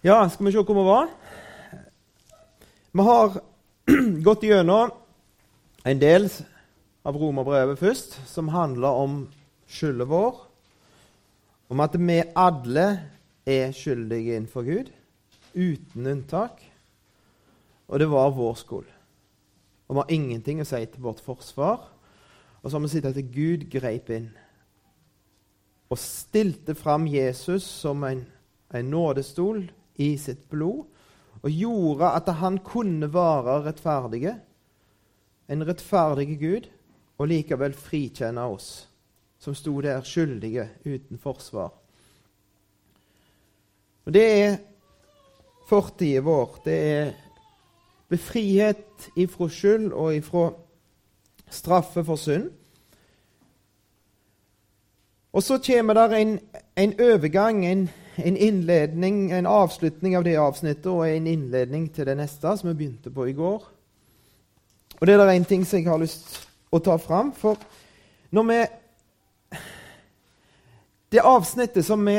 Ja, skal vi se hvor vi var? Vi har gått gjennom en del av romerbrevet først, som handler om skylden vår. Om at vi alle er skyldige innenfor Gud, uten unntak. Og det var vår skyld. Og vi har ingenting å si til vårt forsvar. Og så har vi sett at Gud greip inn og stilte fram Jesus som en, en nådestol i sitt blod, og gjorde at han kunne være rettferdige, en rettferdig Gud, og likevel frikjenne oss som sto der skyldige uten forsvar. Og Det er fortida vår. Det er befrihet ifra skyld og ifra straffe for synd. Og så kommer der en, en overgang, en, en, innledning, en avslutning av det avsnittet og en innledning til det neste, som vi begynte på i går. Og det er det én ting som jeg har lyst å ta fram. For når vi Det avsnittet som vi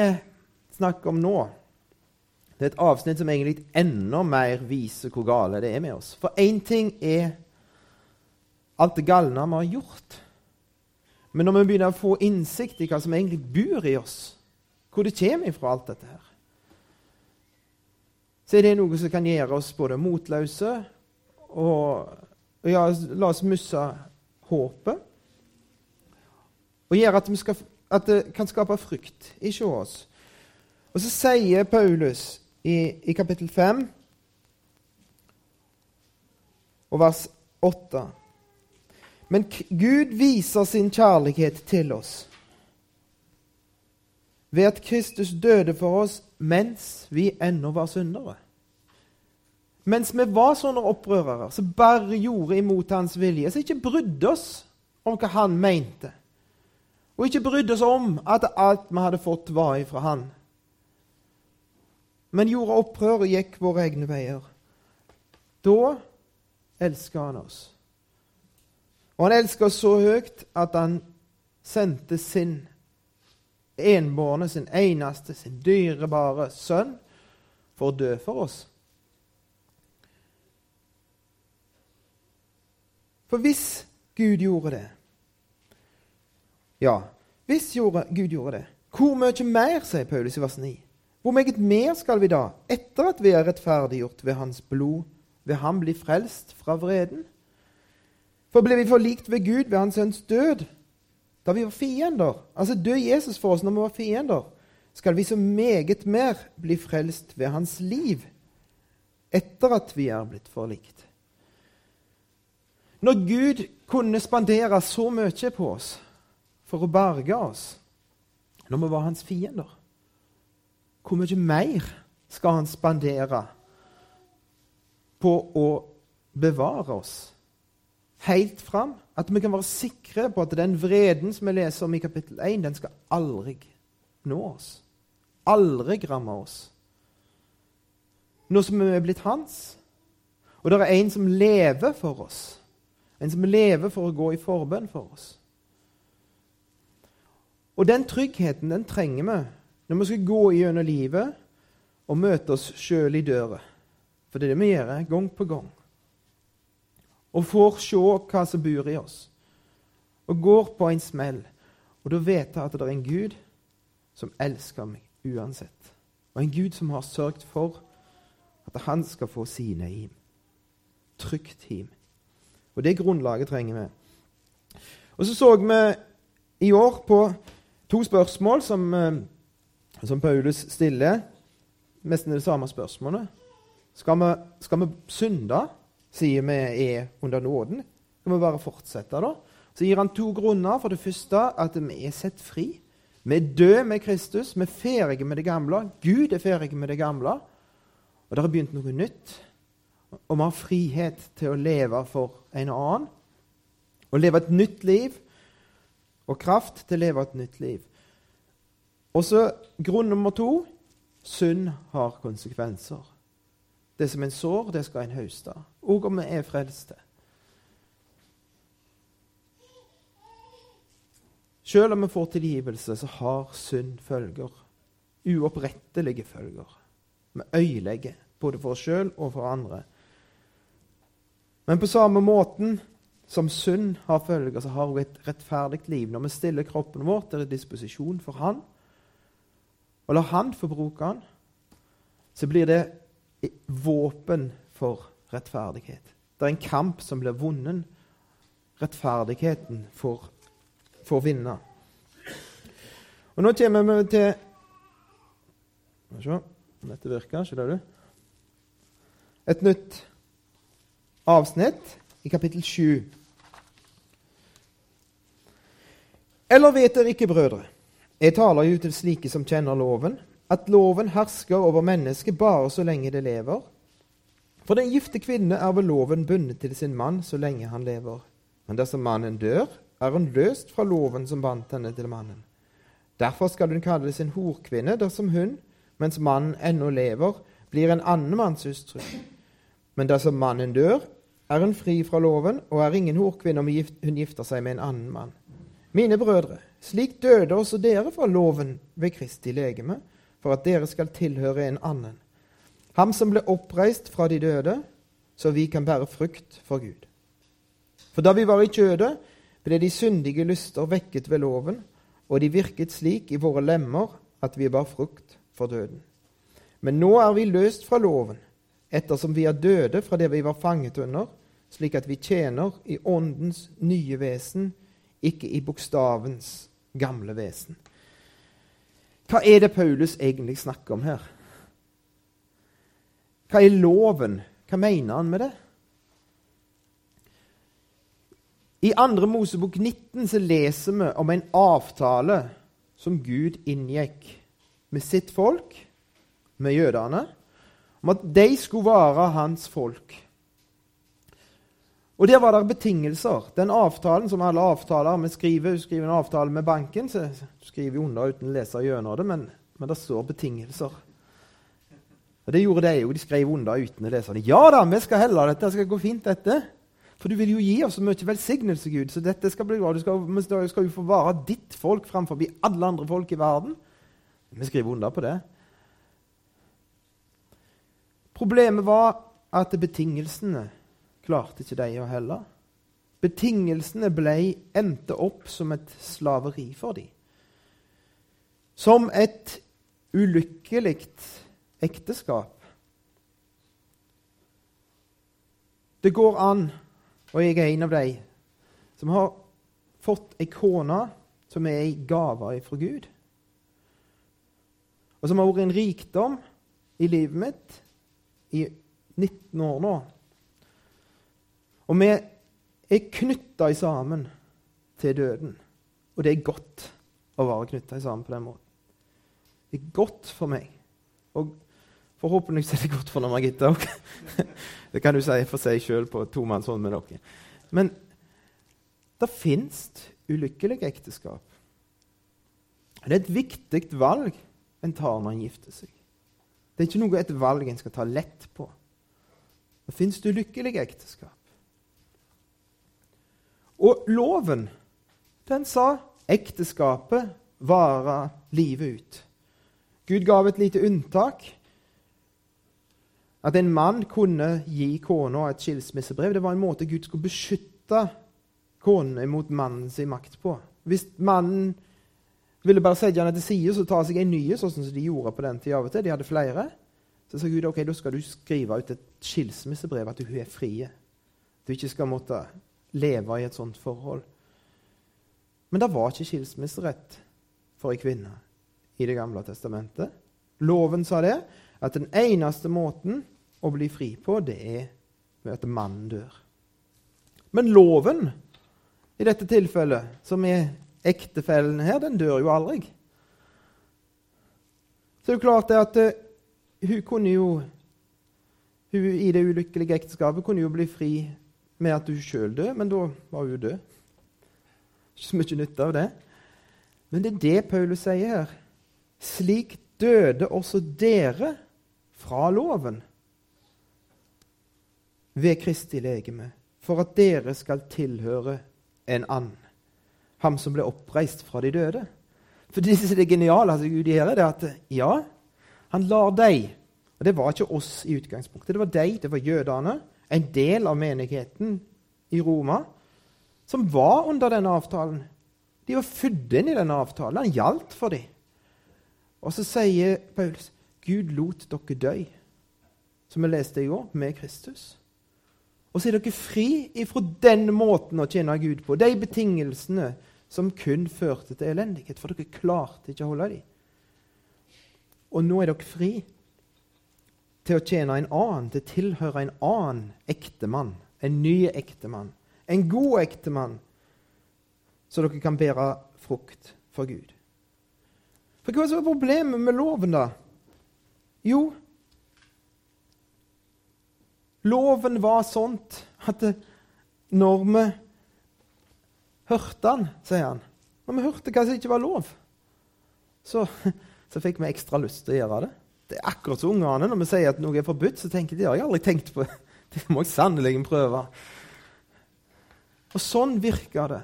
snakker om nå, det er et avsnitt som egentlig enda mer viser hvor gale det er med oss. For én ting er alt det galne vi har gjort. Men når vi begynner å få innsikt i hva som egentlig bor i oss, hvor det kommer ifra alt dette her, så er det noe som kan gjøre oss både motløse og ja, la oss miste håpet. Og gjøre at, skal, at, det kan skape frykt ikke hos oss. Og så sier Paulus i, i kapittel 5 og vers 8 men Gud viser sin kjærlighet til oss ved at Kristus døde for oss mens vi ennå var syndere. Mens vi var sånne opprørere som bare gjorde imot hans vilje, som ikke brydde oss om hva han mente, og ikke brydde oss om at alt vi hadde fått, var ifra han, men gjorde opprør og gikk våre egne veier. Da elska han oss. Og han elsker oss så høyt at han sendte sin enbårne, sin eneste, sin dyrebare sønn for å dø for oss. For hvis Gud gjorde det Ja, hvis Gud gjorde det, hvor mye mer, sier Paulus i vers 9. Hvor meget mer skal vi da, etter at vi er rettferdiggjort ved Hans blod, ved Ham bli frelst fra vreden? For ble vi forlikt ved Gud ved Hans sønns død da vi var fiender? Altså død Jesus for oss når vi var fiender. Skal vi så meget mer bli frelst ved Hans liv etter at vi er blitt forlikt? Når Gud kunne spandere så mye på oss for å berge oss når vi var hans fiender, hvor mye mer skal han spandere på å bevare oss? Helt fram. At vi kan være sikre på at den vreden som vi leser om i kapittel 1, den skal aldri nå oss. Aldri ramme oss. Nå som vi er blitt hans. Og det er en som lever for oss. En som lever for å gå i forbønn for oss. Og den tryggheten den trenger vi når vi skal gå gjennom livet og møte oss sjøl i døra. For det er det vi gjør gang på gang og får se hva som bor i oss. Og går på en smell. Og da vet jeg at det er en Gud som elsker meg uansett. Og en Gud som har sørget for at han skal få sine hjem. Trygt hjem. Og det grunnlaget trenger vi. Og så så vi i år på to spørsmål som, eh, som Paulus stiller. Nesten det samme spørsmålet. Skal vi, skal vi synde? Sier vi er under nåden. Vi vi bare fortsette, da? Så gir han to grunner. For det første at vi er sett fri. Vi er døde med Kristus. Vi er ferdige med det gamle. Gud er ferdig med det gamle. Og det har begynt noe nytt. Og vi har frihet til å leve for en annen. Å leve et nytt liv. Og kraft til å leve et nytt liv. Og så grunn nummer to synd har konsekvenser. Det som en sår, det skal en høste, òg om vi er frelste. Selv om vi får tilgivelse, så har synd følger. Uopprettelige følger. Vi øyelegger, både for oss sjøl og for andre. Men på samme måten som synd har følger, så har hun et rettferdig liv. Når vi stiller kroppen vår til disposisjon for Han, og lar Han få bruke den, så blir det våpen for rettferdighet. Det er en kamp som blir vunnet. Rettferdigheten får, får vinne. Og Nå kommer vi til Skal vi se om dette virker. Skjønner du? Et nytt avsnitt i kapittel 7. Eller vet dere ikke, brødre, jeg taler jo til slike som kjenner loven, at loven hersker over mennesket bare så lenge det lever. For den gifte kvinne er ved loven bundet til sin mann så lenge han lever. Men dersom mannen dør, er hun løst fra loven som bandt henne til mannen. Derfor skal hun kalles en horkvinne dersom hun, mens mannen ennå lever, blir en annen manns hustru. Men dersom mannen dør, er hun fri fra loven og er ingen horkvinne om hun gifter seg med en annen mann. Mine brødre, slik døde også dere fra loven ved Kristi legeme, for at dere skal tilhøre en annen. Ham som ble oppreist fra de døde, så vi kan bære frukt for Gud. For da vi var i kjødet, ble de syndige lyster vekket ved loven, og de virket slik i våre lemmer at vi bar frukt for døden. Men nå er vi løst fra loven, ettersom vi er døde fra det vi var fanget under, slik at vi tjener i Åndens nye vesen, ikke i bokstavens gamle vesen. Hva er det Paulus egentlig snakker om her? Hva er loven? Hva mener han med det? I 2. Mosebok 19 så leser vi om en avtale som Gud inngikk med sitt folk, med jødene, om at de skulle være hans folk. Og der var det betingelser. Den avtalen som alle avtaler Vi skriver, skriver en avtale med banken, så skriver vi under uten å lese gjennom det, men, men det står betingelser. Og Det gjorde de jo. De skrev under uten å lese det. Ja da, vi skal helle dette. Det skal gå fint, dette. For du vil jo gi oss så mye velsignelse, Gud, så dette skal bli bra. Du skal, vi skal jo få være ditt folk framfor alle andre folk i verden. Vi skriver under på det. Problemet var at betingelsene klarte ikke de å helle. Betingelsene ble, endte opp som et slaveri for dem. Som et ulykkelig ekteskap. Det går an, og jeg er en av de som har fått ei kone som er ei gave fra Gud, og som har vært en rikdom i livet mitt i 19 år nå. Og vi er knytta sammen til døden. Og det er godt å være knytta sammen på den måten. Det er godt for meg. Og forhåpentligvis er det godt for Margitta òg. det kan du si for seg sjøl på tomannshånd med dere. Men det fins ulykkelige ekteskap. Det er et viktig valg en tar når en gifter seg. Det er ikke noe et valg en skal ta lett på. Det fins ulykkelige ekteskap. Og loven, den sa ekteskapet varer livet ut. Gud gav et lite unntak. At en mann kunne gi kona et skilsmissebrev. Det var en måte Gud skulle beskytte kona mot mannens makt på. Hvis mannen ville bare sette henne til side og ta seg en ny, sånn som de gjorde på den tida av og til, de hadde flere, så sa Gud ok, da skal du skrive ut et skilsmissebrev, at du er fri. Du ikke skal måtte leve i et sånt forhold. Men det var ikke skilsmisserett for ei kvinne i Det gamle testamentet. Loven sa det, at den eneste måten å bli fri på, det er ved at mannen dør. Men loven i dette tilfellet, som er ektefellen her, den dør jo aldri. Så det er jo klart det at uh, hun kunne jo hun i det ulykkelige ekteskapet kunne jo bli fri med at hun sjøl døde, men da var hun død. Ikke så mye nytte av det. Men det er det Paulus sier her. Slik døde også dere fra loven ved Kristi legeme, for at dere skal tilhøre en annen. Ham som ble oppreist fra de døde. For det, er geniale altså, Gud gjør, er at ja, han lar deg Og Det var ikke oss i utgangspunktet. Det var de, det var jødene, en del av menigheten i Roma, som var under denne avtalen. De var født inn i denne avtalen. Han gjaldt for dem. Og så sier Paulus Gud lot dere dø, som vi leste i år, med Kristus. Og så er dere fri ifra den måten å tjene Gud på, de betingelsene som kun førte til elendighet, for dere klarte ikke å holde dem. Og nå er dere fri til å tjene en annen, til å tilhøre en annen ektemann, en ny ektemann, en god ektemann, så dere kan bære frukt for Gud. For hva er problemet med loven, da? Jo, loven var sånt at når vi hørte den, sier han Når vi hørte hva som ikke var lov, så, så fikk vi ekstra lyst til å gjøre det. Det er akkurat som ungene. Når vi sier at noe er forbudt, så tenker de det har jeg aldri tenkt på. Det må jeg sannelig prøve. Og sånn virker det.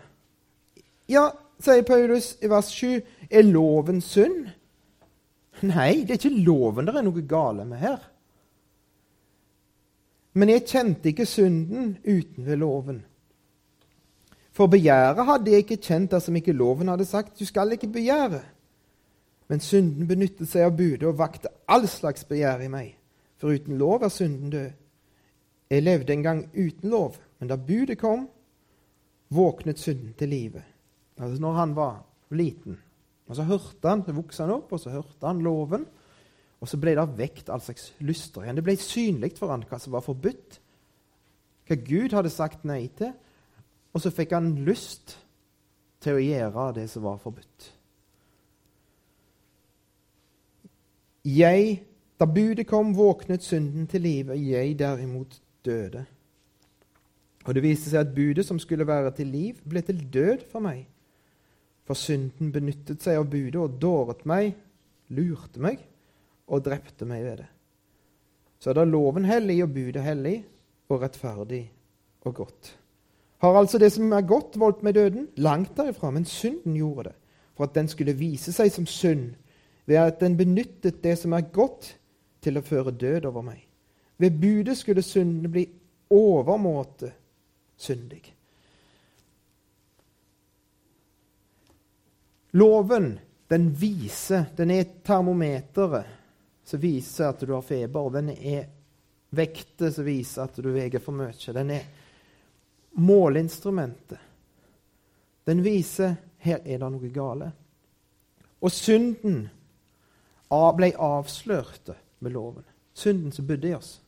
Ja, sier Paulus i vers 7, er loven synd? Nei, det er ikke loven det er noe gale med her. Men jeg kjente ikke synden uten ved loven. For begjæret hadde jeg ikke kjent dersom ikke loven hadde sagt 'du skal ikke begjære'. Men synden benyttet seg av budet og vakte all slags begjær i meg. For uten lov er synden død. Jeg levde en gang uten lov, men da budet kom, våknet synden til live. Altså når han var liten. Og Så hørte han, så vokste han opp, og så hørte han loven. Og så ble det vekt all slags lyster igjen. Det ble synlig for han hva som var forbudt. Hva Gud hadde sagt nei til. Og så fikk han lyst til å gjøre det som var forbudt. Jeg, Da budet kom, våknet synden til live. Jeg derimot døde. Og det viste seg at budet som skulle være til liv, ble til død for meg. For synden benyttet seg av budet og dåret meg, lurte meg og drepte meg ved det. Så er da loven hellig og budet hellig og rettferdig og godt. Har altså det som er godt, voldt meg døden? Langt derifra, men synden gjorde det, for at den skulle vise seg som synd, ved at den benyttet det som er godt, til å føre død over meg. Ved budet skulle synden bli overmåte syndig. Loven den viser, den er termometeret som viser at du har feber. Den er vekter som viser at du veier for mye. Den er måleinstrumentet. Den viser her er det noe gale. Og synden ble avslørte med loven. Synden som bodde i oss.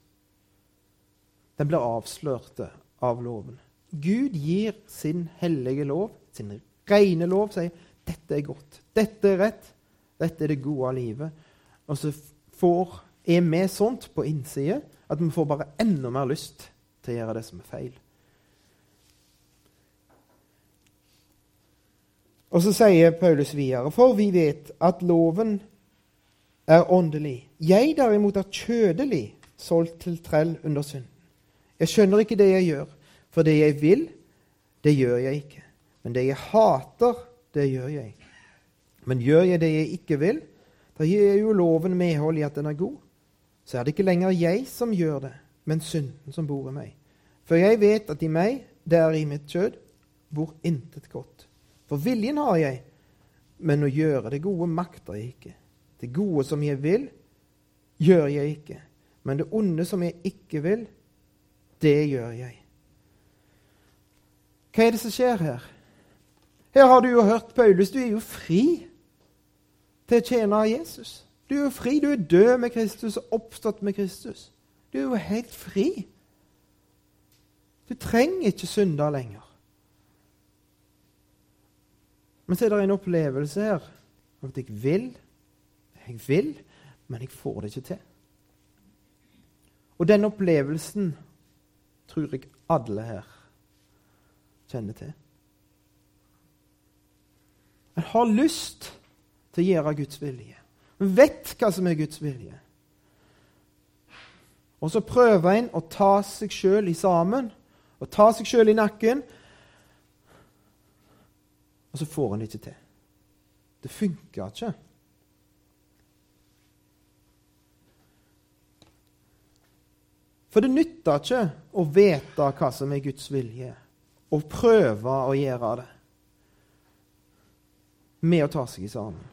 Den ble avslørte av loven. Gud gir sin hellige lov, sin rene lov, sier dette er godt, dette er rett, dette er det gode av livet. Og så får, er vi sånt på innsida at vi får bare enda mer lyst til å gjøre det som er feil. Og så sier Paulus videre, for vi vet at loven er åndelig. Jeg derimot er kjødelig, solgt til trell under synden. Jeg skjønner ikke det jeg gjør, for det jeg vil, det gjør jeg ikke. Men det jeg hater, det gjør jeg. Men gjør jeg det jeg ikke vil, da gir jeg jo loven medhold i at den er god. Så er det ikke lenger jeg som gjør det, men synden som bor i meg. For jeg vet at i meg, der i mitt kjød, bor intet godt. For viljen har jeg, men å gjøre det gode makter jeg ikke. Det gode som jeg vil, gjør jeg ikke. Men det onde som jeg ikke vil, det gjør jeg. Hva er det som skjer her? Her har du jo hørt Paulus. Du er jo fri til å tjene Jesus. Du er jo fri. Du er død med Kristus og oppstått med Kristus. Du er jo helt fri. Du trenger ikke synder lenger. Men så er det en opplevelse her at jeg vil. Jeg vil, men jeg får det ikke til. Og den opplevelsen tror jeg alle her kjenner til. En har lyst til å gjøre Guds vilje. En vet hva som er Guds vilje. Og så prøver en å ta seg sjøl i sammen og ta seg sjøl i nakken. Og så får en det ikke til. Det funker ikke. For det nytter ikke å vite hva som er Guds vilje, og prøve å gjøre det med å ta seg i sammen.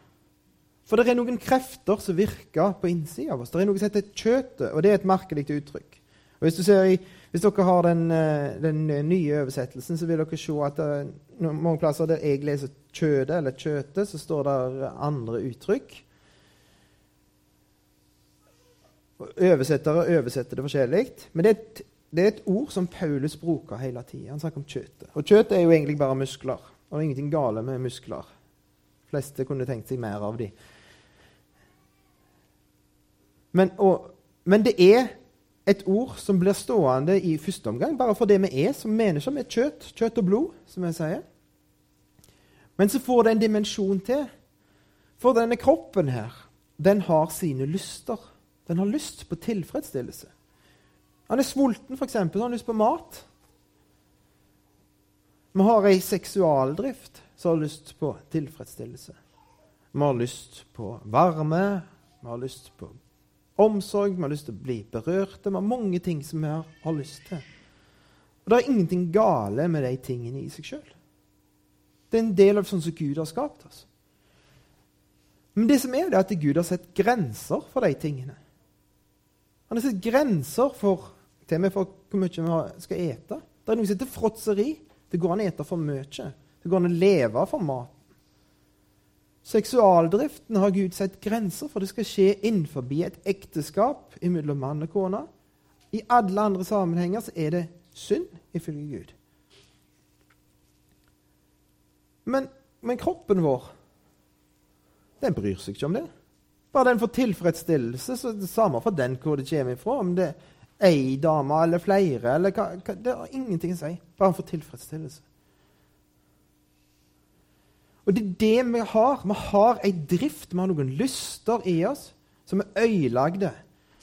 For det er noen krefter som virker på innsida av oss. Det er noe som heter kjøtet, og det er et merkelig uttrykk. Og hvis, i, hvis dere har den, eh, den, nye oversettelsen, så vil dere se at det, mange plasser der jeg leser 'kjødet' eller 'kjøtet', så står det andre uttrykk. Oversettere oversetter det forskjellig. Men det er, et, det er, et, ord som Paulus bruker hele tida. Han snakker om kjøtet. Og kjøtet er jo egentlig bare muskler. Og det er ingenting gale med muskler. De fleste kunne tenkt seg mer av dem. Men, og, men, det er et ord som blir stående i første omgang bare for det vi er som mennesker, med kjøtt, kjøtt og blod, som jeg sier. Men så får det en dimensjon til. For denne kroppen her, den har sine lyster. Den har lyst på tilfredsstillelse. Han er sulten, f.eks. Så har han lyst på mat. Vi har ei seksualdrift som har lyst på tilfredsstillelse. Vi har lyst på varme, vi har lyst på omsorg, vi har lyst til å bli berørte. Vi har mange ting som vi har, har lyst til. Og Det er ingenting gale med de tingene i seg sjøl. Det er en del av sånn som Gud har skapt oss. Men det som er, det er at Gud har sett grenser for de tingene. Han har satt grenser for til og med for hvor mye vi skal ete. Det er noe som heter fråtseri. Det går an å ete for mye. Det går an å leve for mat. Seksualdriften har Gud satt grenser for. Det skal skje innenfor et ekteskap mellom mann og kone. I alle andre sammenhenger så er det synd, ifølge Gud. Men, men, kroppen vår, den bryr seg ikke om det. Bare den får tilfredsstillelse, så det samme for den hvor det kommer ifra. Om det er ei dame eller flere, eller hva, hva, det har ingenting å si. Bare han får tilfredsstillelse. Og det er det vi har. Vi har ei drift, vi har noen lyster i oss som er øyelagde,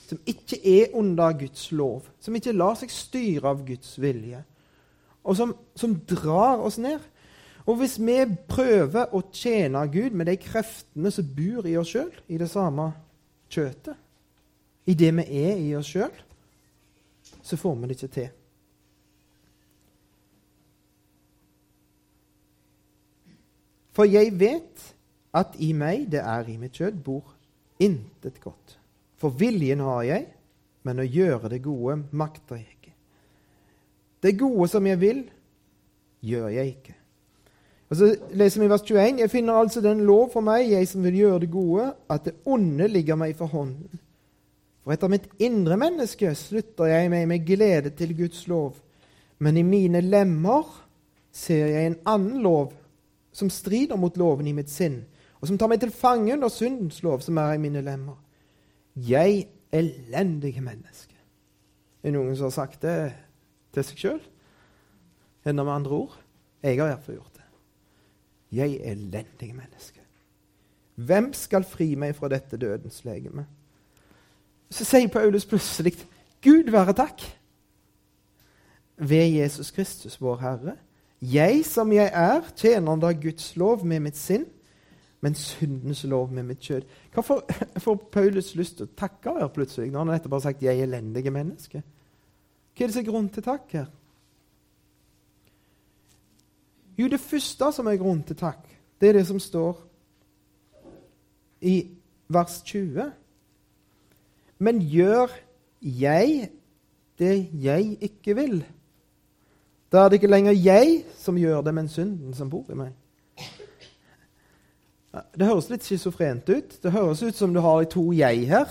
som ikke er under Guds lov, som ikke lar seg styre av Guds vilje, og som, som drar oss ned. Og hvis vi prøver å tjene Gud med de kreftene som bor i oss sjøl, i det samme kjøtet, i det vi er i oss sjøl, så får vi det ikke til. For jeg vet at i meg, det er i mitt kjød, bor intet godt. For viljen har jeg, men å gjøre det gode makter jeg ikke. Det gode som jeg vil, gjør jeg ikke. Og Så leser vi vers 21.: Jeg finner altså den lov for meg, jeg som vil gjøre det gode, at det onde ligger meg for hånden. For etter mitt indre menneske slutter jeg meg med glede til Guds lov. Men i mine lemmer ser jeg en annen lov som strider mot loven i mitt sinn, og som tar meg til fange under syndens lov, som er i mine lemmer. Jeg elendige menneske. Er det noen som har sagt det til seg sjøl? Enda med andre ord? Jeg har iallfall gjort. Jeg elendige menneske. Hvem skal fri meg fra dette dødens legeme? Så sier Paulus plutselig, Gud være takk, ved Jesus Kristus, vår Herre jeg som jeg er, tjener da Guds lov med mitt sinn, men syndens lov med mitt kjød. Hva får Paulus lyst til å takke her plutselig, når han nettopp har sagt 'jeg elendige menneske'? Hva er det som er grunn til takk her? Jo, det første som er grunn til takk, det er det som står i vers 20. Men gjør jeg det jeg ikke vil? Da er det ikke lenger jeg som gjør det, men synden som bor i meg. Det høres litt schizofrent ut. Det høres ut som du har to jeg her.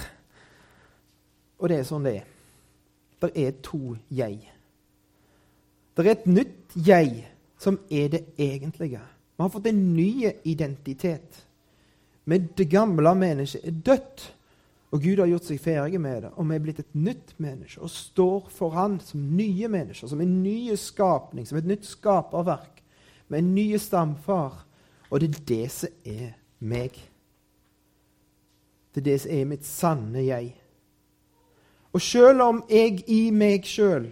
Og det er sånn det er. Det er to jeg. Det er et nytt jeg som er det egentlige. Vi har fått en ny identitet. Men det gamle mennesket er dødt. Og Gud har gjort seg ferdig med det, og vi er blitt et nytt menneske og står for Han som nye mennesker, som en ny skapning, som et nytt skaperverk, med en ny stamfar. Og det er det som er meg. Det er det som er mitt sanne jeg. Og selv om jeg i meg sjøl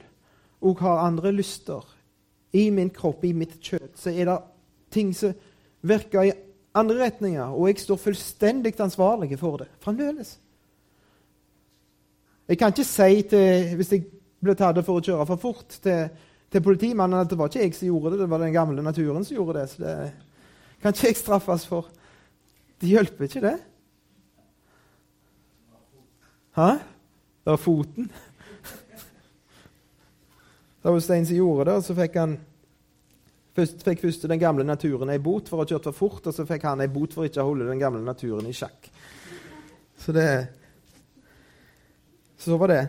òg har andre lyster, i min kropp, i mitt kjøtt, så er det ting som virker i andre retninger, og jeg står fullstendig ansvarlig for det fremdeles. Jeg kan ikke si til, Hvis jeg ble tatt for å kjøre for fort til, til politimannen at det var ikke jeg som gjorde det, det var den gamle naturen som gjorde det. Så det kan ikke jeg straffes for. Det hjelper ikke, det. Hæ? Det var foten. Det var en som gjorde det, så fikk han først, fikk først den gamle naturen ei bot for å ha kjørt for fort, og så fikk han ei bot for ikke å holde den gamle naturen i sjakk. Så det Så var det.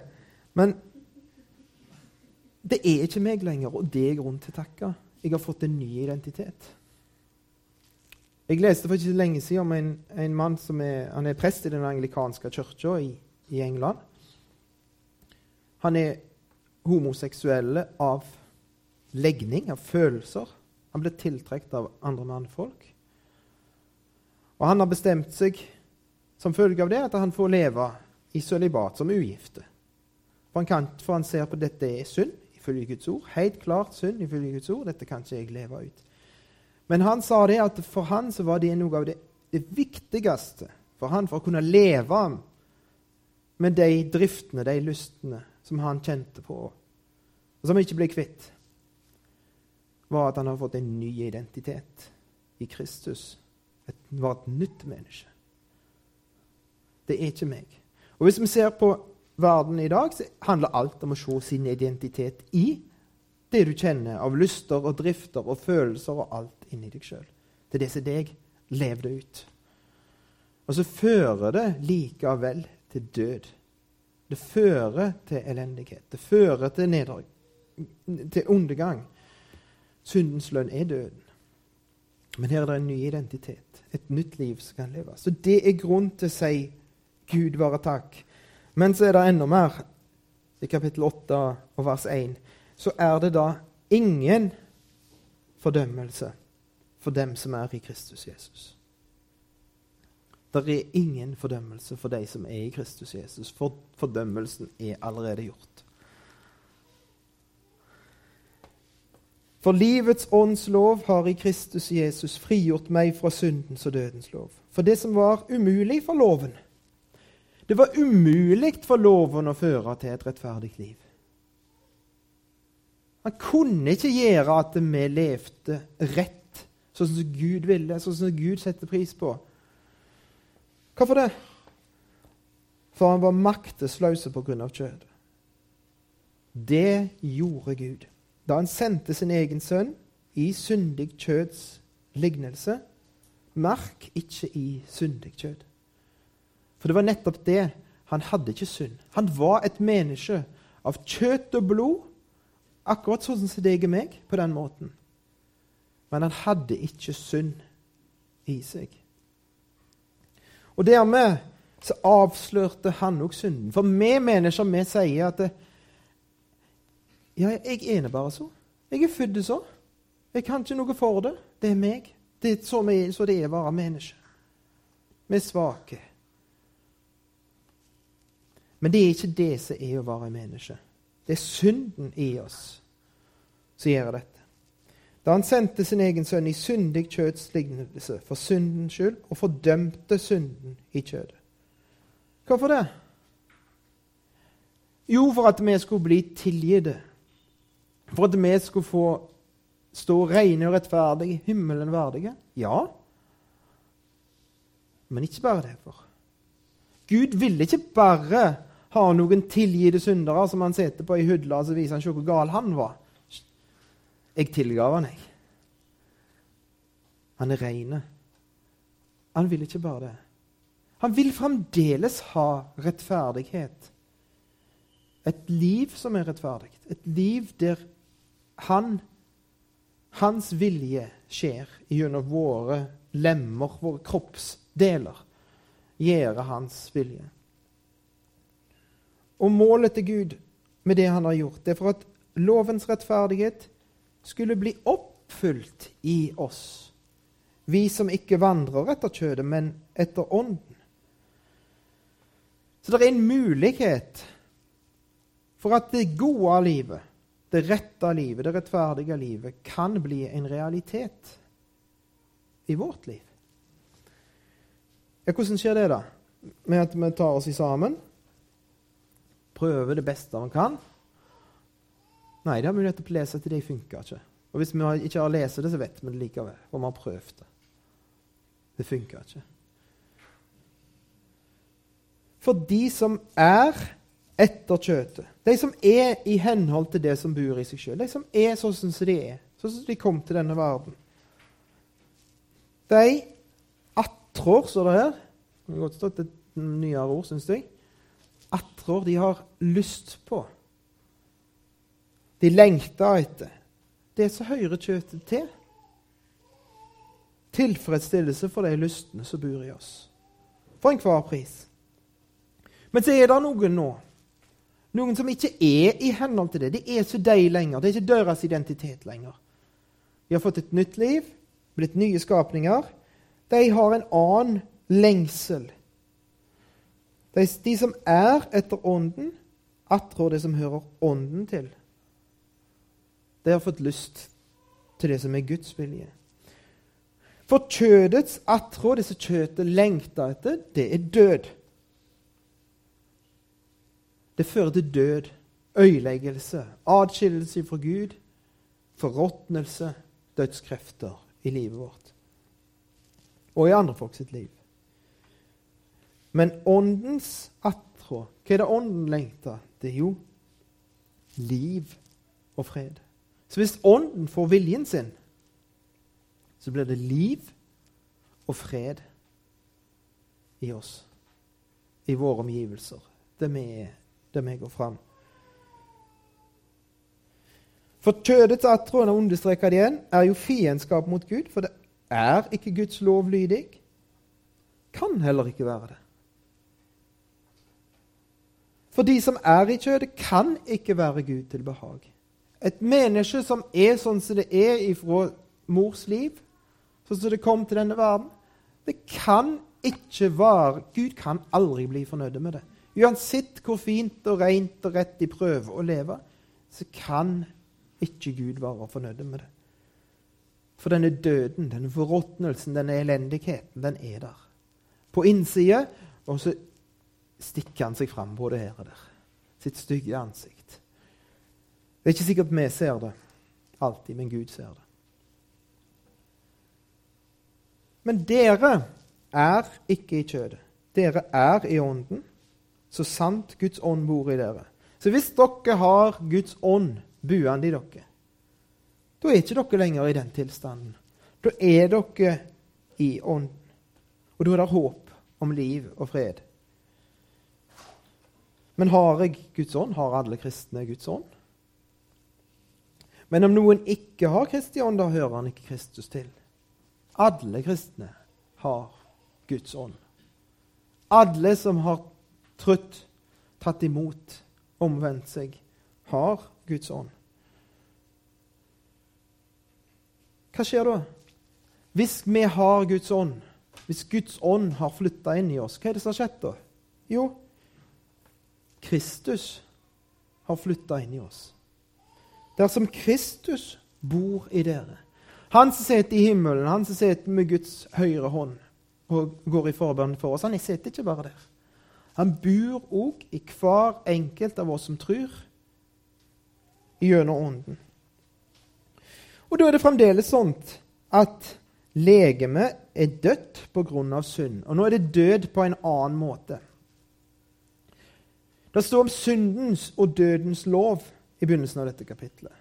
Men det er ikke meg lenger, og det er grunn til å takke. Jeg har fått en ny identitet. Jeg leste for ikke så lenge siden om en, en mann som er, han er prest i den anglikanske kirka i, i England. Han er homoseksuelle av legning, av følelser. Han ble tiltrukket av andre mannfolk. Og han har bestemt seg som følge av det at han får leve i sølibat som ugifte. For han, kan, for han ser på dette er synd ifølge Guds ord. Helt klart synd ifølge Guds ord. Dette kan ikke jeg leve ut. Men han sa det at for han så var det noe av det, det viktigste for han for å kunne leve med de driftene, de lystene, som han kjente på, og som ikke ble kvitt, var at han har fått en ny identitet i Kristus. Et, var et nytt menneske. Det er ikke meg. Og Hvis vi ser på verden i dag, så handler alt om å se sin identitet i det du kjenner av lyster og drifter og følelser og alt inni deg sjøl. Det er det som deg. Lev det ut. Og så fører det likevel til død. Det fører til elendighet. Det fører til, neder, til undergang. Syndens lønn er døden. Men her er det en ny identitet, et nytt liv som kan leve. Så det er grunn til å si Gud være takk. Men så er det enda mer. I kapittel 8 og vers 1 så er det da ingen fordømmelse for dem som er i Kristus Jesus. Det er ingen fordømmelse for de som er i Kristus Jesus, for fordømmelsen er allerede gjort. For livets ånds lov har i Kristus Jesus frigjort meg fra syndens og dødens lov. For det som var umulig for loven. Det var umulig for loven å føre til et rettferdig liv. Han kunne ikke gjøre at vi levde rett, sånn som Gud ville, sånn som Gud setter pris på. Hvorfor det? For han var maktesløs pga. kjødet. Det gjorde Gud da han sendte sin egen sønn i syndig kjøds lignelse. Merk ikke i syndig kjød. For det var nettopp det. Han hadde ikke synd. Han var et menneske av kjøtt og blod, akkurat sånn som deg og meg, på den måten. Men han hadde ikke synd i seg. Og dermed så avslørte han òg synden. For vi mennesker vi sier at det, Ja, jeg er bare så. Jeg er født så. Jeg kan ikke noe for det. Det er meg. Det er så, det er å være menneske. Vi er svake. Men det er ikke det som er å være menneske. Det er synden i oss som gjør dette. Da han sendte sin egen sønn i syndig kjøds lignelse for syndens skyld, og fordømte synden i kjødet. Hvorfor det? Jo, for at vi skulle bli tilgitte. For at vi skulle få stå rene og rettferdige, himmelen verdige. Ja, men ikke bare derfor. Gud ville ikke bare ha noen tilgitte syndere som han sitter på i hudla og så viser han ikke hvor gal han var. Jeg tilgav han, jeg. Han er rein. Han vil ikke bare det. Han vil fremdeles ha rettferdighet. Et liv som er rettferdig. Et liv der han, hans vilje skjer gjennom våre lemmer, våre kroppsdeler. Gjøre hans vilje. Og målet til Gud med det han har gjort, det er for at lovens rettferdighet skulle bli oppfylt i oss. Vi som ikke vandrer etter kjødet, men etter ånden. Så det er en mulighet for at det gode livet, det rette livet, det rettferdige livet, kan bli en realitet i vårt liv. Ja, hvordan skjer det, da? Med at vi tar oss i sammen? prøver det beste man kan, Nei, det har vi nettopp lest at det funker ikke. Og hvis vi ikke har lest det, så vet vi det likevel. For vi har prøvd det. Det funker ikke. For de som er etter kjøtet, de som er i henhold til det som bor i seg sjøl, de som er sånn som de er, sånn som de kom til denne verden De attrår, står det her Det kan godt stått et nyere ord, syns jeg. Attrår de har lyst på. De lengter etter det som hører kjøtet til. Tilfredsstillelse for de lystne som bor i oss. For enhver pris. Men så er det noen nå noen som ikke er i henhold til det. Det er ikke de lenger. Det er ikke deres identitet lenger. De har fått et nytt liv, blitt nye skapninger. De har en annen lengsel. De, de som er etter Ånden, attrår det som hører Ånden til. De har fått lyst til det som er Guds vilje. For kjødets attrå, som kjøttet lengter etter, det er død. Det fører til død, øyeleggelse, atskillelse fra Gud, forråtnelse, dødskrefter i livet vårt. Og i andre folk sitt liv. Men åndens attrå, hva er det ånden lengter? Det er jo liv og fred. Så hvis Ånden får viljen sin, så blir det liv og fred i oss, i våre omgivelser, det vi, der vi går fram. For kjødets attrå, han understreker det igjen, er jo fiendskap mot Gud, for det er ikke Guds lov lydig. Kan heller ikke være det. For de som er i kjødet, kan ikke være Gud til behag. Et menneske som er sånn som det er ifra mors liv, sånn som det kom til denne verden Det kan ikke være Gud kan aldri bli fornøyd med det. Uansett hvor fint og rent og rett de prøver å leve, så kan ikke Gud være fornøyd med det. For denne døden, denne forråtnelsen, denne elendigheten, den er der. På innsida, og så stikker han seg fram både her og der. Sitt stygge ansikt. Det er ikke sikkert vi ser det alltid, men Gud ser det. Men dere er ikke i kjødet. Dere er i ånden, så sant Guds ånd bor i dere. Så hvis dere har Guds ånd buende i dere, da er ikke dere lenger i den tilstanden. Da er dere i ånden. Og da er det håp om liv og fred. Men har jeg Guds ånd? Har alle kristne Guds ånd? Men om noen ikke har Kristi ånd, da hører han ikke Kristus til. Alle kristne har Guds ånd. Alle som har trutt, tatt imot, omvendt seg, har Guds ånd. Hva skjer da? Hvis vi har Guds ånd, hvis Guds ånd har flytta inn i oss, hva er det som har skjedd da? Jo, Kristus har flytta inn i oss dersom Kristus bor i dere. Han som sitter i himmelen, han som sitter med Guds høyre hånd og går i forbønn for oss, han sitter ikke bare der. Han bor òg i hver enkelt av oss som tror, gjennom Ånden. Og da er det fremdeles sånn at legemet er dødt pga. synd. Og nå er det død på en annen måte. Det står om syndens og dødens lov i begynnelsen av dette kapitlet.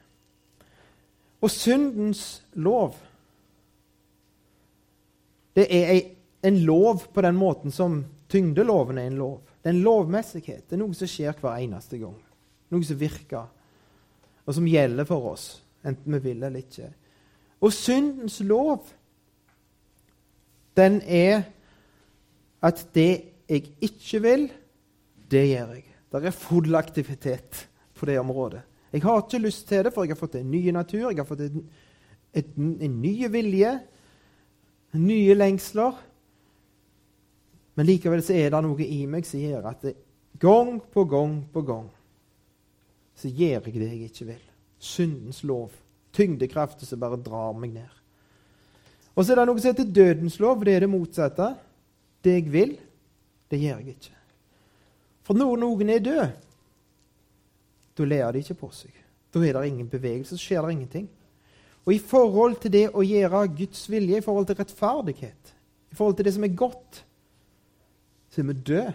Og syndens lov Det er en lov på den måten som tyngdeloven er en lov. Det er en lovmessighet. Det er noe som skjer hver eneste gang. Noe som virker, og som gjelder for oss, enten vi vil eller ikke. Og syndens lov, den er at det jeg ikke vil, det gjør jeg. Det er full aktivitet på det området. Jeg har ikke lyst til det, for jeg har fått en ny natur, jeg har fått en, et, en ny vilje, nye lengsler. Men likevel så er det noe i meg som gjør at det, gang på gang på gang så gjør jeg det jeg ikke vil. Syndens lov. Tyngdekraften som bare drar meg ned. Og så er det noe som heter dødens lov. Det er det motsatte. Det jeg vil, det gjør jeg ikke. For når noen er død, da ler de ikke på seg. Da er det ingen bevegelse, så skjer det ingenting. Og i forhold til det å gjøre Guds vilje, i forhold til rettferdighet, i forhold til det som er godt, så er vi døde.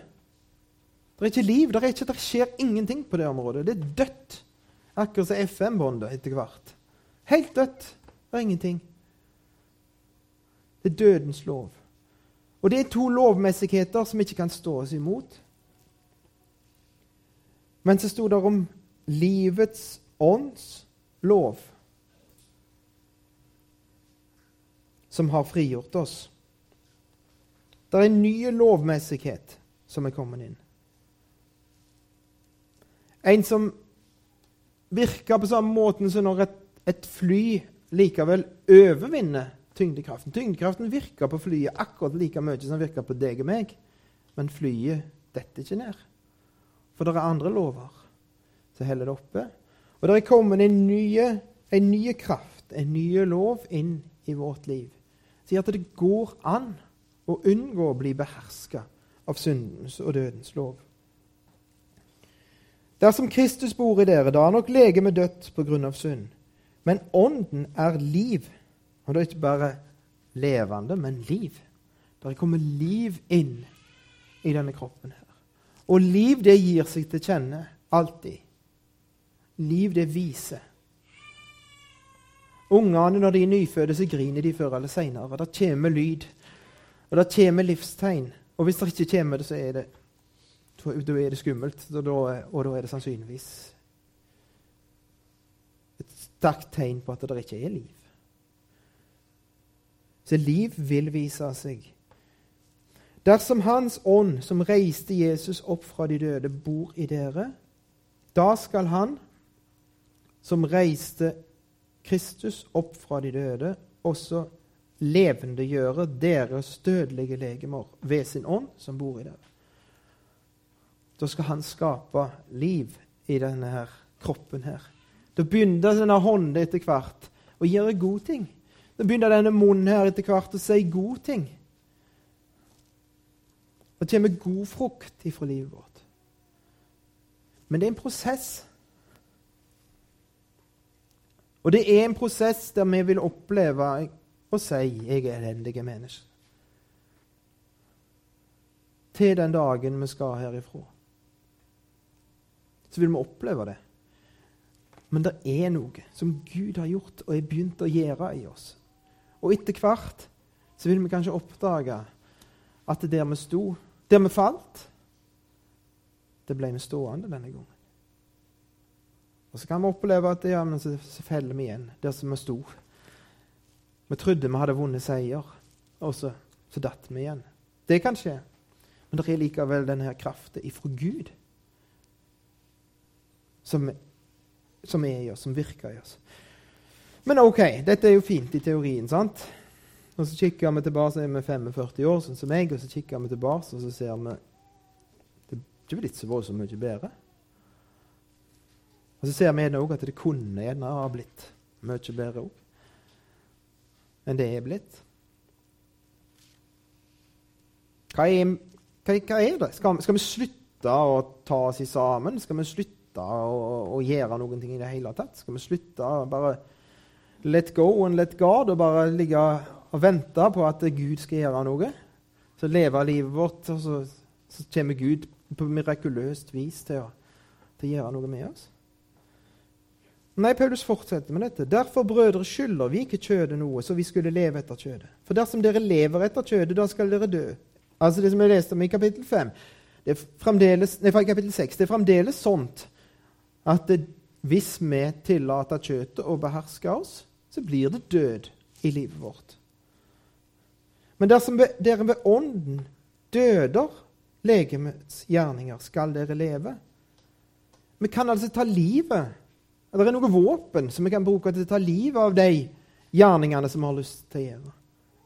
Det er ikke liv. Det, ikke, det skjer ingenting på det området. Det er dødt. Akkurat som FM-båndet etter hvert. Helt dødt. Det er ingenting. Det er dødens lov. Og det er to lovmessigheter som ikke kan stå oss imot. Men så sto det om livets ånds lov, som har frigjort oss. Det er en ny lovmessighet som er kommet inn. En som virker på samme måte som når et, et fly likevel overvinner tyngdekraften. Tyngdekraften virker på flyet akkurat like mye som den virker på deg og meg. Men flyet detter ikke ned. For det er andre lover som holder det oppe. Og det er kommet en ny kraft, en ny lov, inn i vårt liv. Sier at det går an å unngå å bli beherska av syndens og dødens lov. Dersom Kristus bor i dere, da er nok legemet dødt av synd. Men ånden er liv. Og det er ikke bare levende, men liv. Det kommer liv inn i denne kroppen. her. Og liv, det gir seg til kjenne alltid. Liv, det viser. Ungene, når de er nyfødte, så griner de før eller seinere. Det kommer lyd, og det kommer livstegn. Og hvis det ikke kommer det, så er det, da er det skummelt. Og da, og da er det sannsynligvis et sterkt tegn på at det ikke er liv. Så liv vil vise seg. Dersom Hans ånd, som reiste Jesus opp fra de døde, bor i dere, da skal Han, som reiste Kristus opp fra de døde, også levendegjøre deres dødelige legemer ved sin ånd, som bor i dere. Da skal Han skape liv i denne her kroppen her. Da begynner denne hånden etter hvert å gjøre gode ting. Da begynner denne munnen her etter hvert å si gode ting. Det kommer god frukt ifra livet vårt. Men det er en prosess. Og det er en prosess der vi vil oppleve å si 'jeg er elendige menneske'. Til den dagen vi skal herifra. Så vil vi oppleve det. Men det er noe som Gud har gjort og er begynt å gjøre i oss. Og etter hvert så vil vi kanskje oppdage at det der vi sto, der vi falt, det ble vi stående denne gangen. Og så kan vi oppleve at ja, men så feller vi igjen der som vi sto. Vi trodde vi hadde vunnet seier, og så, så datt vi igjen. Det kan skje. Men det er likevel denne kraften ifra Gud som, som er i oss, som virker i oss. Men OK, dette er jo fint i teorien, sant? Og så kikker vi tilbake, så er vi 45 år, sånn som meg, og så kikker vi tilbake, og så ser vi Det er blitt så voldsomt mye bedre. Og så ser vi òg at det kunne gjerne ha blitt mye bedre òg enn det er blitt. Hva er, hva, hva er det? Skal, skal, vi slutte å ta oss sammen? Skal vi slutte å, å, gjøre noen ting i det hele tatt? Skal vi slutte å bare let go and let God og bare ligge og vente på at Gud skal gjøre noe. Så leve livet vårt, og så, så kommer Gud på mirakuløst vis til å, til å, gjøre noe med oss. Nei, Paulus fortsetter med dette. Derfor, brødre, skylder vi ikke kjødet noe, så vi skulle leve etter kjødet. For dersom dere lever etter kjødet, da skal dere dø. Altså det som jeg leste om i kapittel 5. Det er nei, kapittel 6. Det er fremdeles sånt at det, hvis vi tillater kjøttet å beherske oss, så blir det død i livet vårt. Men dersom dere ved ånden døder legemets gjerninger, skal dere leve. Vi kan altså ta livet Det er noe våpen som vi kan bruke til å ta livet av de gjerningene som vi har lyst til å gjøre.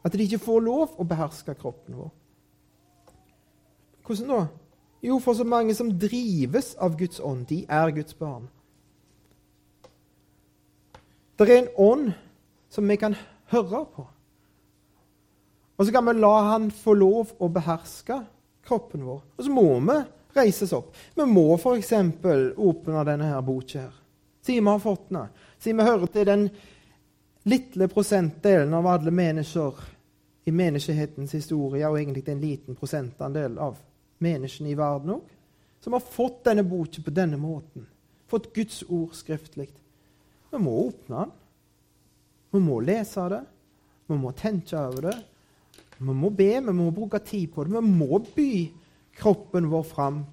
At de ikke får lov å beherske kroppen vår. Hvordan da? Jo, for så mange som drives av Guds ånd, de er Guds barn. Det er en ånd som vi kan høre på. Og så kan vi la han få lov å beherske kroppen vår. Og så må vi reises opp. Vi må f.eks. åpne denne her boka her. Siden vi har fått den. Siden vi hører til den lille prosentdelen av alle mennesker i menneskehetens historie, og egentlig en liten prosentandel av menneskene i verden òg, som har fått denne boken på denne måten. Fått Guds ord skriftlig. Vi må åpne den. Vi må lese det. Vi må tenke over det. Vi må be, vi må bruke tid på det. Vi må by kroppen vår fram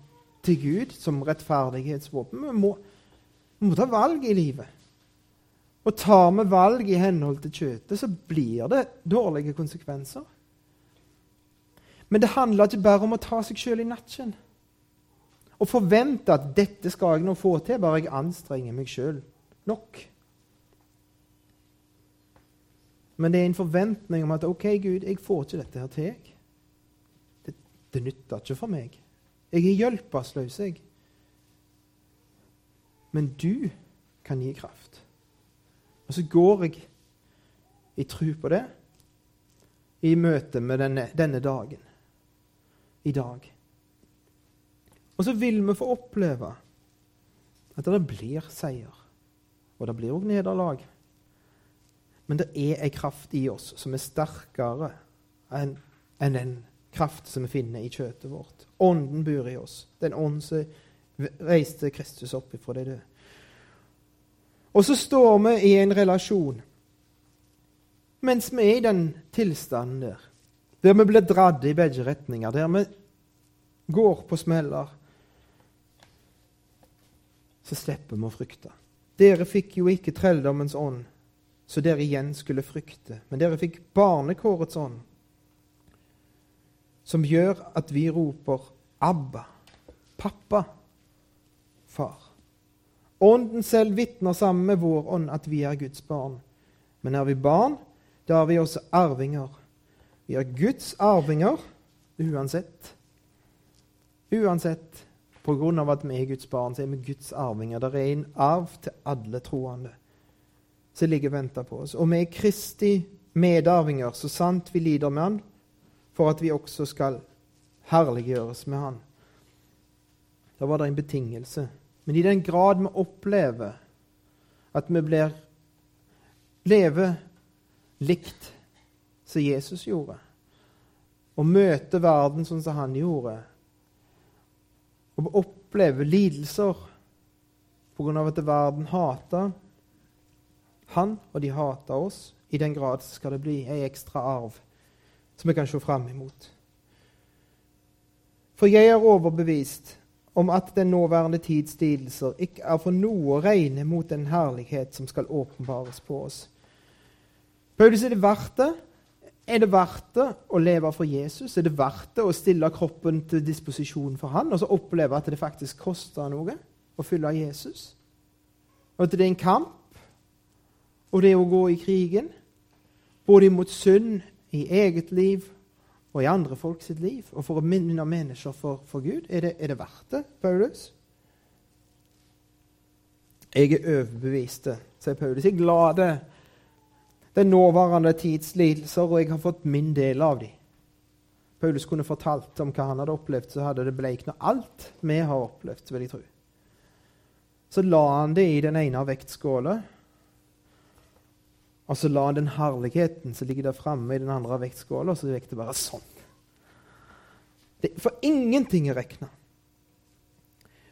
til Gud som rettferdighetsvåpen. Vi må, vi må ta valg i livet. Og tar vi valg i henhold til kjøttet, så blir det dårlige konsekvenser. Men det handler ikke bare om å ta seg sjøl i nakken og forvente at 'dette skal jeg nå få til', bare jeg anstrenger meg sjøl nok. Men det er en forventning om at 'OK, Gud, jeg får ikke dette her til'. Det, det nytter ikke for meg. Jeg er hjelpeløs, jeg. Men du kan gi kraft. Og så går jeg i tro på det i møte med denne, denne dagen. I dag. Og så vil vi få oppleve at det blir seier. Og det blir òg nederlag. Men det er ei kraft i oss som er sterkere enn en den kraft som vi finner i kjøttet vårt. Ånden bor i oss. Den ånd som reiste Kristus opp ifra de døde. Og så står vi i en relasjon mens vi er i den tilstanden der, der vi blir dratt i begge retninger, der vi går på smeller, så slipper vi å frykte. Dere fikk jo ikke trelldommens ånd, så dere igjen skulle frykte, men dere fikk barnekårets ånd, som gjør at vi roper Abba, pappa, far. Ånden selv vitner sammen med vår ånd at vi er Guds barn. Men er vi barn, da er vi også arvinger. Vi er Guds arvinger uansett. Uansett. På grunn av at vi er Guds barn, så er vi Guds arvinger. Det er en arv til alle troende som ligger og venter på oss. Og vi er Kristi medarvinger, så sant vi lider med Han, for at vi også skal herliggjøres med Han. Da var det en betingelse. Men i den grad vi opplever at vi blir lever likt som Jesus gjorde, og møter verden sånn som han gjorde, og opplever lidelser av at verden hater han, og de hater oss, i den grad skal det bli ei ekstra arv som vi kan se fram imot. For jeg er overbevist om at den nåværende tids lidelser ikke er for noe å regne mot den herlighet som skal åpenbares på oss. Paulus, er det verdt det? Er det verdt det å leve for Jesus? Er det verdt det å stille kroppen til disposisjon for han, og så oppleve at det faktisk koster noe å følge Jesus? Og at det er en kamp, og det å gå i krigen, både imot synd i eget liv og i andre folk sitt liv, og for å minne mennesker for, for Gud? Er det, er det, verdt det, Paulus? Jeg er overbevist, sier Paulus. Jeg er glad det den nåværende tids lidelser, og jeg har fått min del av dem. Paulus kunne fortalt om hva han hadde opplevd, så hadde det bleikna alt vi har opplevd, vil jeg tro. Så la han det i den ene vektskåla, og så la den herligheten som ligger der framme, i den andre vektskåla, så det bare sånn. Det, for ingenting er regna.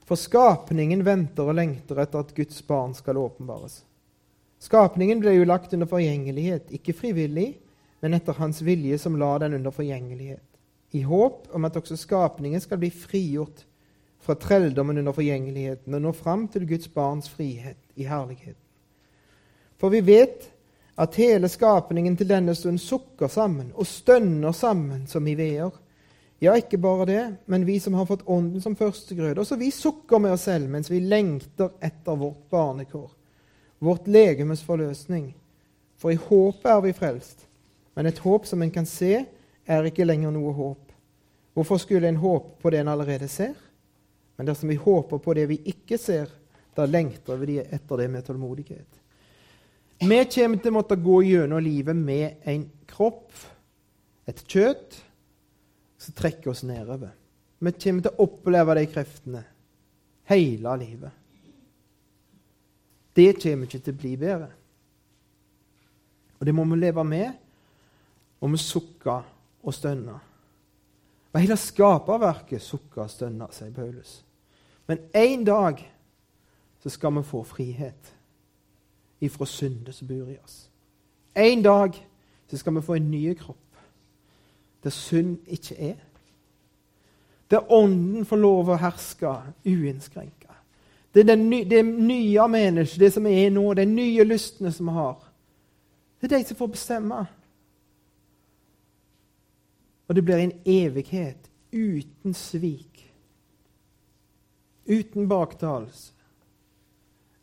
For skapningen venter og lengter etter at Guds barn skal åpenbares. Skapningen ble jo lagt under forgjengelighet, ikke frivillig, men etter Hans vilje, som la den under forgjengelighet, i håp om at også skapningen skal bli frigjort fra trelldommen under forgjengeligheten og nå fram til Guds barns frihet i herligheten. For vi vet at hele skapningen til denne stund sukker sammen og stønner sammen som i veer. Ja, ikke bare det, men vi som har fått Ånden som førstegrøde, også vi sukker med oss selv mens vi lengter etter vårt barnekår, vårt legemes forløsning. For i håpet er vi frelst, men et håp som en kan se, er ikke lenger noe håp. Hvorfor skulle en håpe på det en allerede ser? Men dersom vi håper på det vi ikke ser, da lengter vi etter det med tålmodighet. Vi kommer til å måtte gå gjennom livet med en kropp, et kjøtt, som trekker oss nedover. Vi kommer til å oppleve de kreftene hele livet. det kommer ikke til å bli bedre. Og det må vi leve med, og vi sukker og stønner. Og hele skaperverket sukker og stønner, sier Paulus. Men en dag så skal vi få frihet ifra syndet som bor i oss. En dag så skal vi få en ny kropp der synd ikke er. Der Ånden får lov å herske uinnskrenka. Det er ny, det nye mennesket, det som er nå, de nye lystene som vi har. Det er de som får bestemme. Og det blir en evighet uten svik. Uten baktalelse.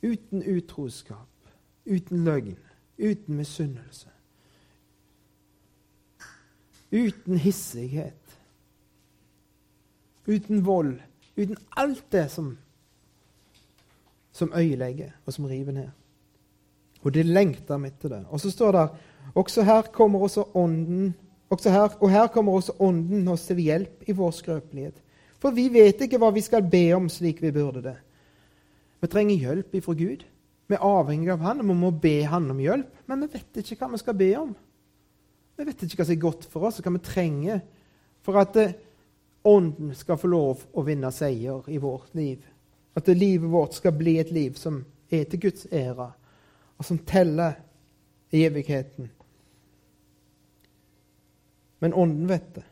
Uten utroskap. Uten løgn. Uten misunnelse. Uten hissighet. Uten vold. Uten alt det som, som øyelegger, og som river ned. Og det lengter vi etter det. Og så står det også her kommer også ånden her, og her kommer også Ånden oss til hjelp i vår skrøpelighet. For vi vet ikke hva vi skal be om slik vi burde det. Vi trenger hjelp ifra Gud. Vi er avhengig av Han, og vi må be Han om hjelp. Men vi vet ikke hva vi skal be om. Vi vet ikke hva som er godt for oss, og hva vi trenger for at eh, Ånden skal få lov å vinne seier i vårt liv. At livet vårt skal bli et liv som er til Guds ære, og som teller i evigheten. Men Ånden vet det.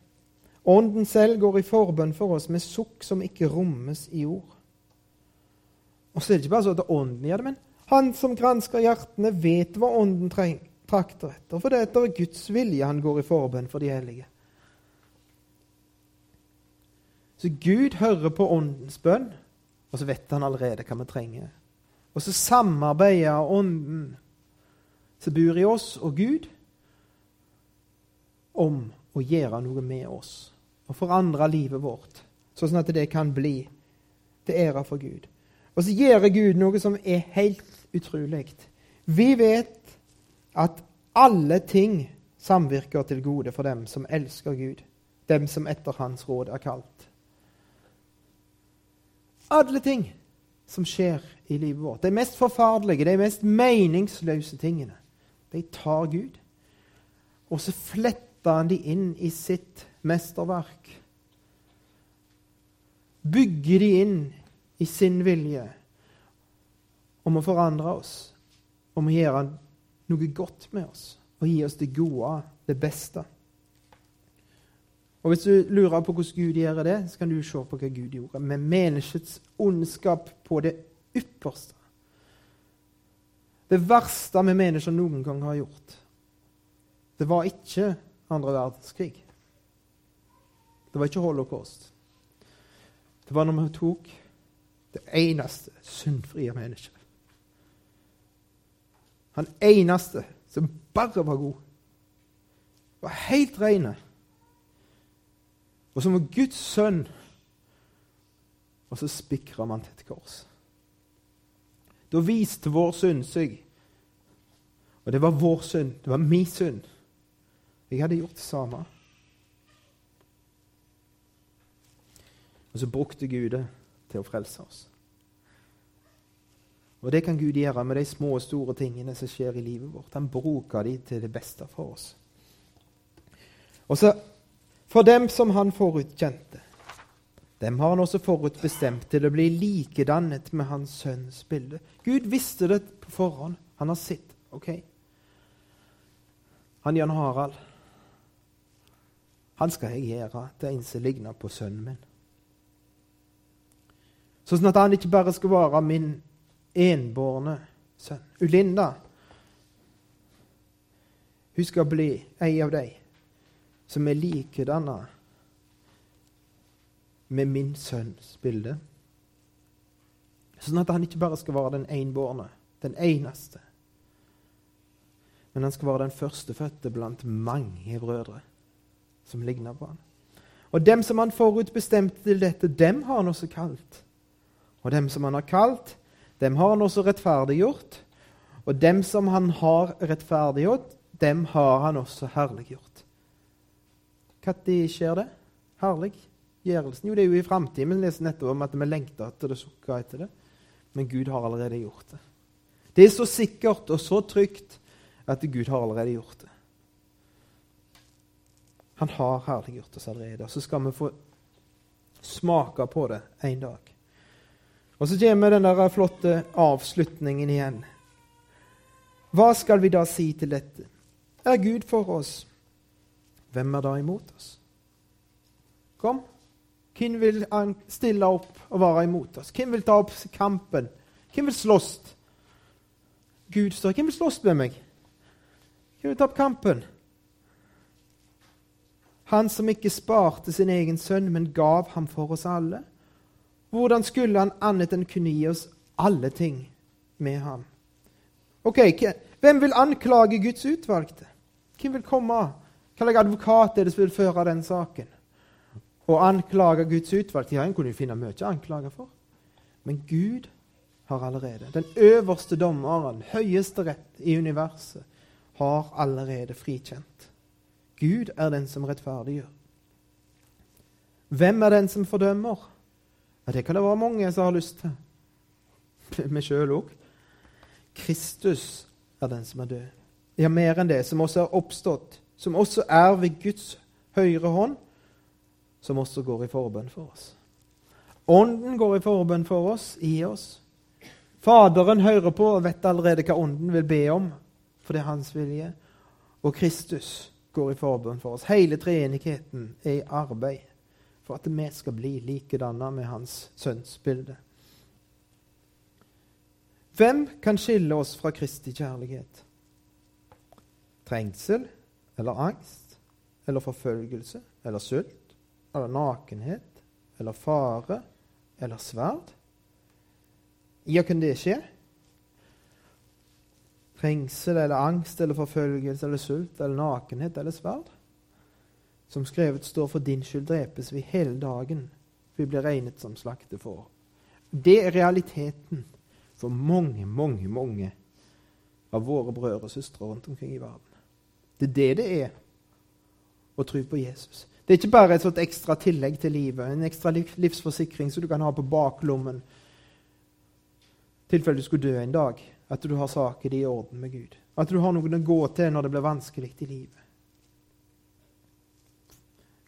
Ånden selv går i forbønn for oss med sukk som ikke rommes i ord. Og så er det ikke bare så at Ånden gjør det, men han som gransker hjertene, vet hva Ånden trakter etter. For det er etter Guds vilje han går i forbønn for de hellige. Så Gud hører på Åndens bønn, og så vet han allerede hva vi trenger. Og så samarbeider Ånden som bor i oss, og Gud om å gjøre noe med oss og forandre livet vårt, sånn at det kan bli til ære for Gud. Og så gjør Gud noe som er helt utrolig. Vi vet at alle ting samvirker til gode for dem som elsker Gud, dem som etter Hans råd er kalt. Alle ting som skjer i livet vårt, de mest forferdelige, de mest meningsløse tingene, de tar Gud, og så fletter han de inn i sitt mesterverk. Bygger de inn i sin vilje om å forandre oss, om å gjøre noe godt med oss og gi oss det gode, det beste. Og Hvis du lurer på hvordan Gud gjør det, så kan du se på hva Gud gjorde med menneskets ondskap på det ypperste. Det verste vi mennesker noen gang har gjort. Det var ikke andre verdenskrig. Det var ikke holocaust. Det var når vi tok det eneste syndfrie mennesket. Han eneste som bare var god. Var helt rene. Og som var Guds sønn. Og så spikra man til et kors. Da viste vår synd seg. Og det var vår synd. Det var min synd. Jeg hadde gjort det samme. Og så brukte Gud det til å frelse oss. Og det kan Gud gjøre med de små og store tingene som skjer i livet vårt. Han bruker de til det beste for oss. Og så For dem som han forutkjente, dem har han også forutbestemt til å bli likedannet med hans sønns bilde. Gud visste det på forhånd. Han har sett. ok? Han Jan Harald han skal jeg gjøre til en som ligner på sønnen min. Sånn at han ikke bare skal være min enbårne sønn. Ulinda hun skal bli ei av de som er likedanna med min sønns bilde. Sånn at han ikke bare skal være den enbårne, den eneste. Men han skal være den førstefødte blant mange brødre som ligner på han. Og dem som han forutbestemte til dette, dem har han også kalt. Og dem som han har kalt, dem har han også rettferdiggjort. Og dem som han har rettferdiggjort, dem har han også herliggjort. Når skjer det? Herliggjørelsen? Jo, det er jo i framtiden. Vi leser nettopp om at vi lengter etter det, sukker etter det. Men Gud har allerede gjort det. Det er så sikkert og så trygt at Gud har allerede gjort det. Han har herliggjort oss allerede. Og så skal vi få smake på det en dag. Og så kommer den der flotte avslutningen igjen. Hva skal vi da si til dette? Er Gud for oss? Hvem er da imot oss? Kom. Hvem vil stille opp og være imot oss? Hvem vil ta opp kampen? Hvem vil slåss? Gud står Hvem vil slåss med meg? Hvem vil ta opp kampen? Han som ikke sparte sin egen sønn, men gav ham for oss alle. Hvordan skulle han annet enn kunne gi oss alle ting med ham? Ok, Hvem vil anklage Guds utvalgte? Hvem vil komme? Hvilken advokat er det som vil føre den saken? Å anklage Guds utvalgte Ja, en kunne jo finne mye å anklage for. Men Gud har allerede, den øverste dommeren, høyeste rett i universet, har allerede frikjent. Gud er den som rettferdiggjør. Hvem er den som fordømmer? Ja, det kan det være mange som har lyst til. Vi sjøl òg. Kristus er den som er død. Ja, mer enn det, som også er oppstått, som også er ved Guds høyre hånd, som også går i forbønn for oss. Ånden går i forbønn for oss, i oss. Faderen hører på og vet allerede hva Ånden vil be om, for det er hans vilje. Og Kristus går i forbønn for oss. Hele treenigheten er i arbeid for at vi skal bli likedanna med hans sønns bilde. Hvem kan skille oss fra Kristi kjærlighet? Trengsel eller angst eller forfølgelse eller sult eller nakenhet eller fare eller sverd? Ja, kan det skje? Trengsel eller angst eller forfølgelse eller sult eller nakenhet eller sverd? Som skrevet står, for din skyld drepes vi hele dagen. Vi blir regnet som slaktefår. Det er realiteten for mange, mange, mange av våre brødre og søstre rundt omkring i verden. Det er det det er å tro på Jesus. Det er ikke bare et sånt ekstra tillegg til livet, en ekstra livsforsikring som du kan ha på baklommen i tilfelle du skulle dø en dag. At du har saker i orden med Gud. At du har noen å gå til når det blir vanskelig i livet.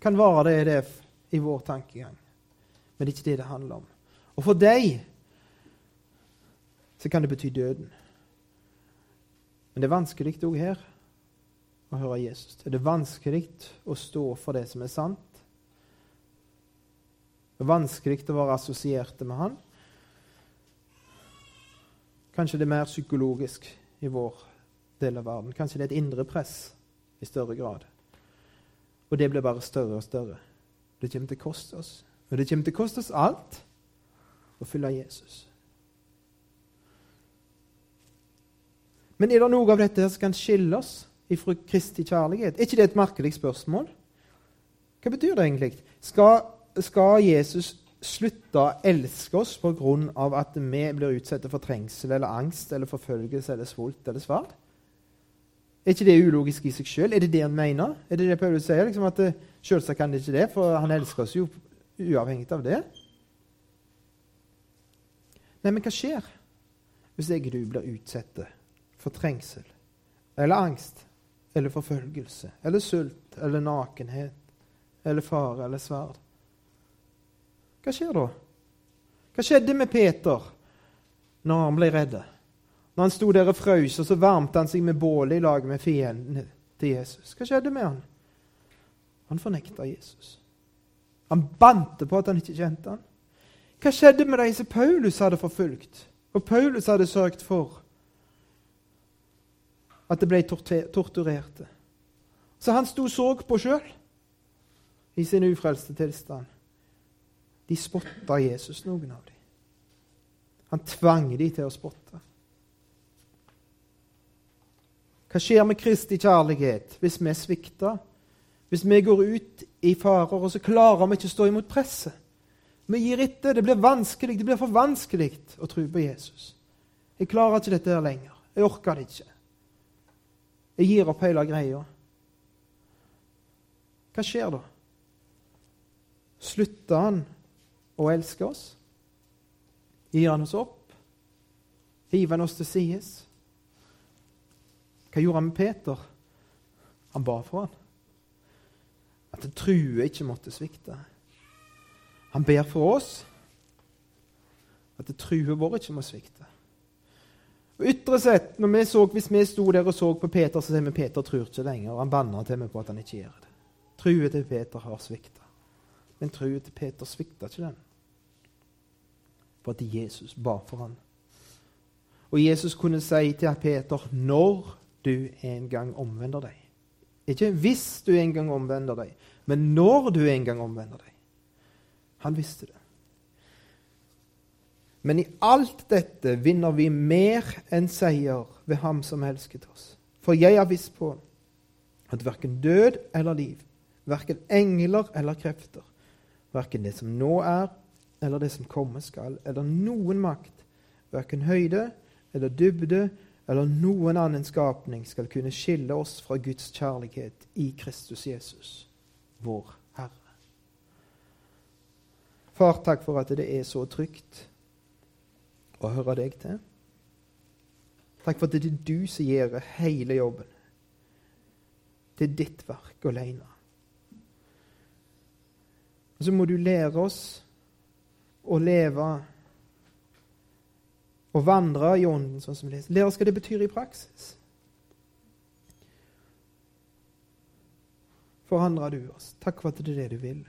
Kan være det det i vår tankegang, men det er ikke det det handler om. Og for deg så kan det bety døden. Men det er vanskelig òg her å høre Jesus. Det er vanskelig å stå for det som er sant. Det er vanskelig å være assosierte med han. Kanskje det er mer psykologisk i vår del av verden. Kanskje det er et indre press i større grad. Og det blir bare større og større. Det kommer til å koste oss. Og det kommer til å koste oss alt å følge Jesus. Men er det noe av dette som kan skille oss ifra Kristi kjærlighet? Er ikke det et merkelig spørsmål? Hva betyr det egentlig? Skal, skal Jesus slutte å elske oss pga. at vi blir utsatt for trengsel eller angst eller forfølgelse eller svolt eller sverd? Er ikke det ulogisk i seg sjøl? Er det det han mener? Er det det Paulus sier? Liksom at eh, Selvsagt kan det ikke det, for han elsker oss jo uavhengig av det. Nei, men hva skjer hvis jeg og du blir utsatt for trengsel eller angst eller forfølgelse eller sult eller nakenhet eller fare eller sverd. Hva skjer da? Hva skjedde med Peter når han ble redd? Når han sto der og frøs, og så varmte han seg med bålet i lag med fiendene til Jesus. Hva skjedde med han? Han fornekta Jesus. Han bante på at han ikke kjente han. Hva skjedde med de som Paulus hadde forfulgt, og Paulus hadde sørget for? at det ble torturerte. Så han sto og så på sjøl i sin ufrelste tilstand. De spotta Jesus, noen av dem. Han tvang dem til å spotte. Hva skjer med Kristi kjærlighet hvis vi svikter? Hvis vi går ut i farer, og så klarer vi ikke å stå imot presset? Vi gir etter. Det blir vanskelig, det blir for vanskelig å tro på Jesus. Jeg klarer ikke dette her lenger. Jeg orker det ikke. Jeg gir opp hele greia. Hva skjer da? Slutter han å elske oss? Gir han oss opp? Hiver han oss til sides? Hva gjorde han med Peter? Han ba for han. At trua ikke måtte svikte. Han ber for oss at det true vår ikke må svikte. Og Ytre sett, når vi så, Hvis vi sto der og så på Peter, så sier vi Peter tror ikke lenger. Han banner til meg på at han ikke gjør det. Trua til Peter har svikta. Men trua til Peter svikta ikke den. For at Jesus ba for han. Og Jesus kunne si til Peter når du en gang omvender deg. Ikke hvis du en gang omvender deg, men når du en gang omvender deg. Han visste det. Men i alt dette vinner vi mer enn seier ved Ham som elsket oss. For jeg har visst på at verken død eller liv, verken engler eller krefter, verken det som nå er, eller det som komme skal, eller noen makt, verken høyde eller dybde eller noen annen skapning skal kunne skille oss fra Guds kjærlighet i Kristus Jesus, vår Herre. Far, takk for at det er så trygt å høre deg til. Takk for at det er du som gjør hele jobben. Det er ditt verk alene. Og så må du lære oss å leve og vandre i Ånden, sånn som vi leser. Lære hva det betyr i praksis. Forandrer du oss. Takk for at det er det du vil.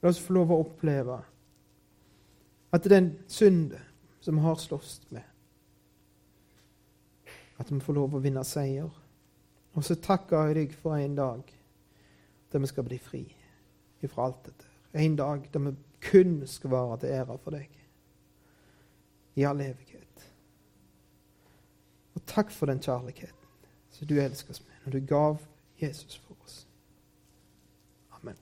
La oss få lov å oppleve at den synde som vi har slåss med. At vi får lov å vinne seier. Og så takker jeg deg for en dag der vi skal bli fri ifra alt dette. En dag der vi kun skal være til ære for deg i all evighet. Og takk for den kjærligheten som du elsker oss med når du gav Jesus for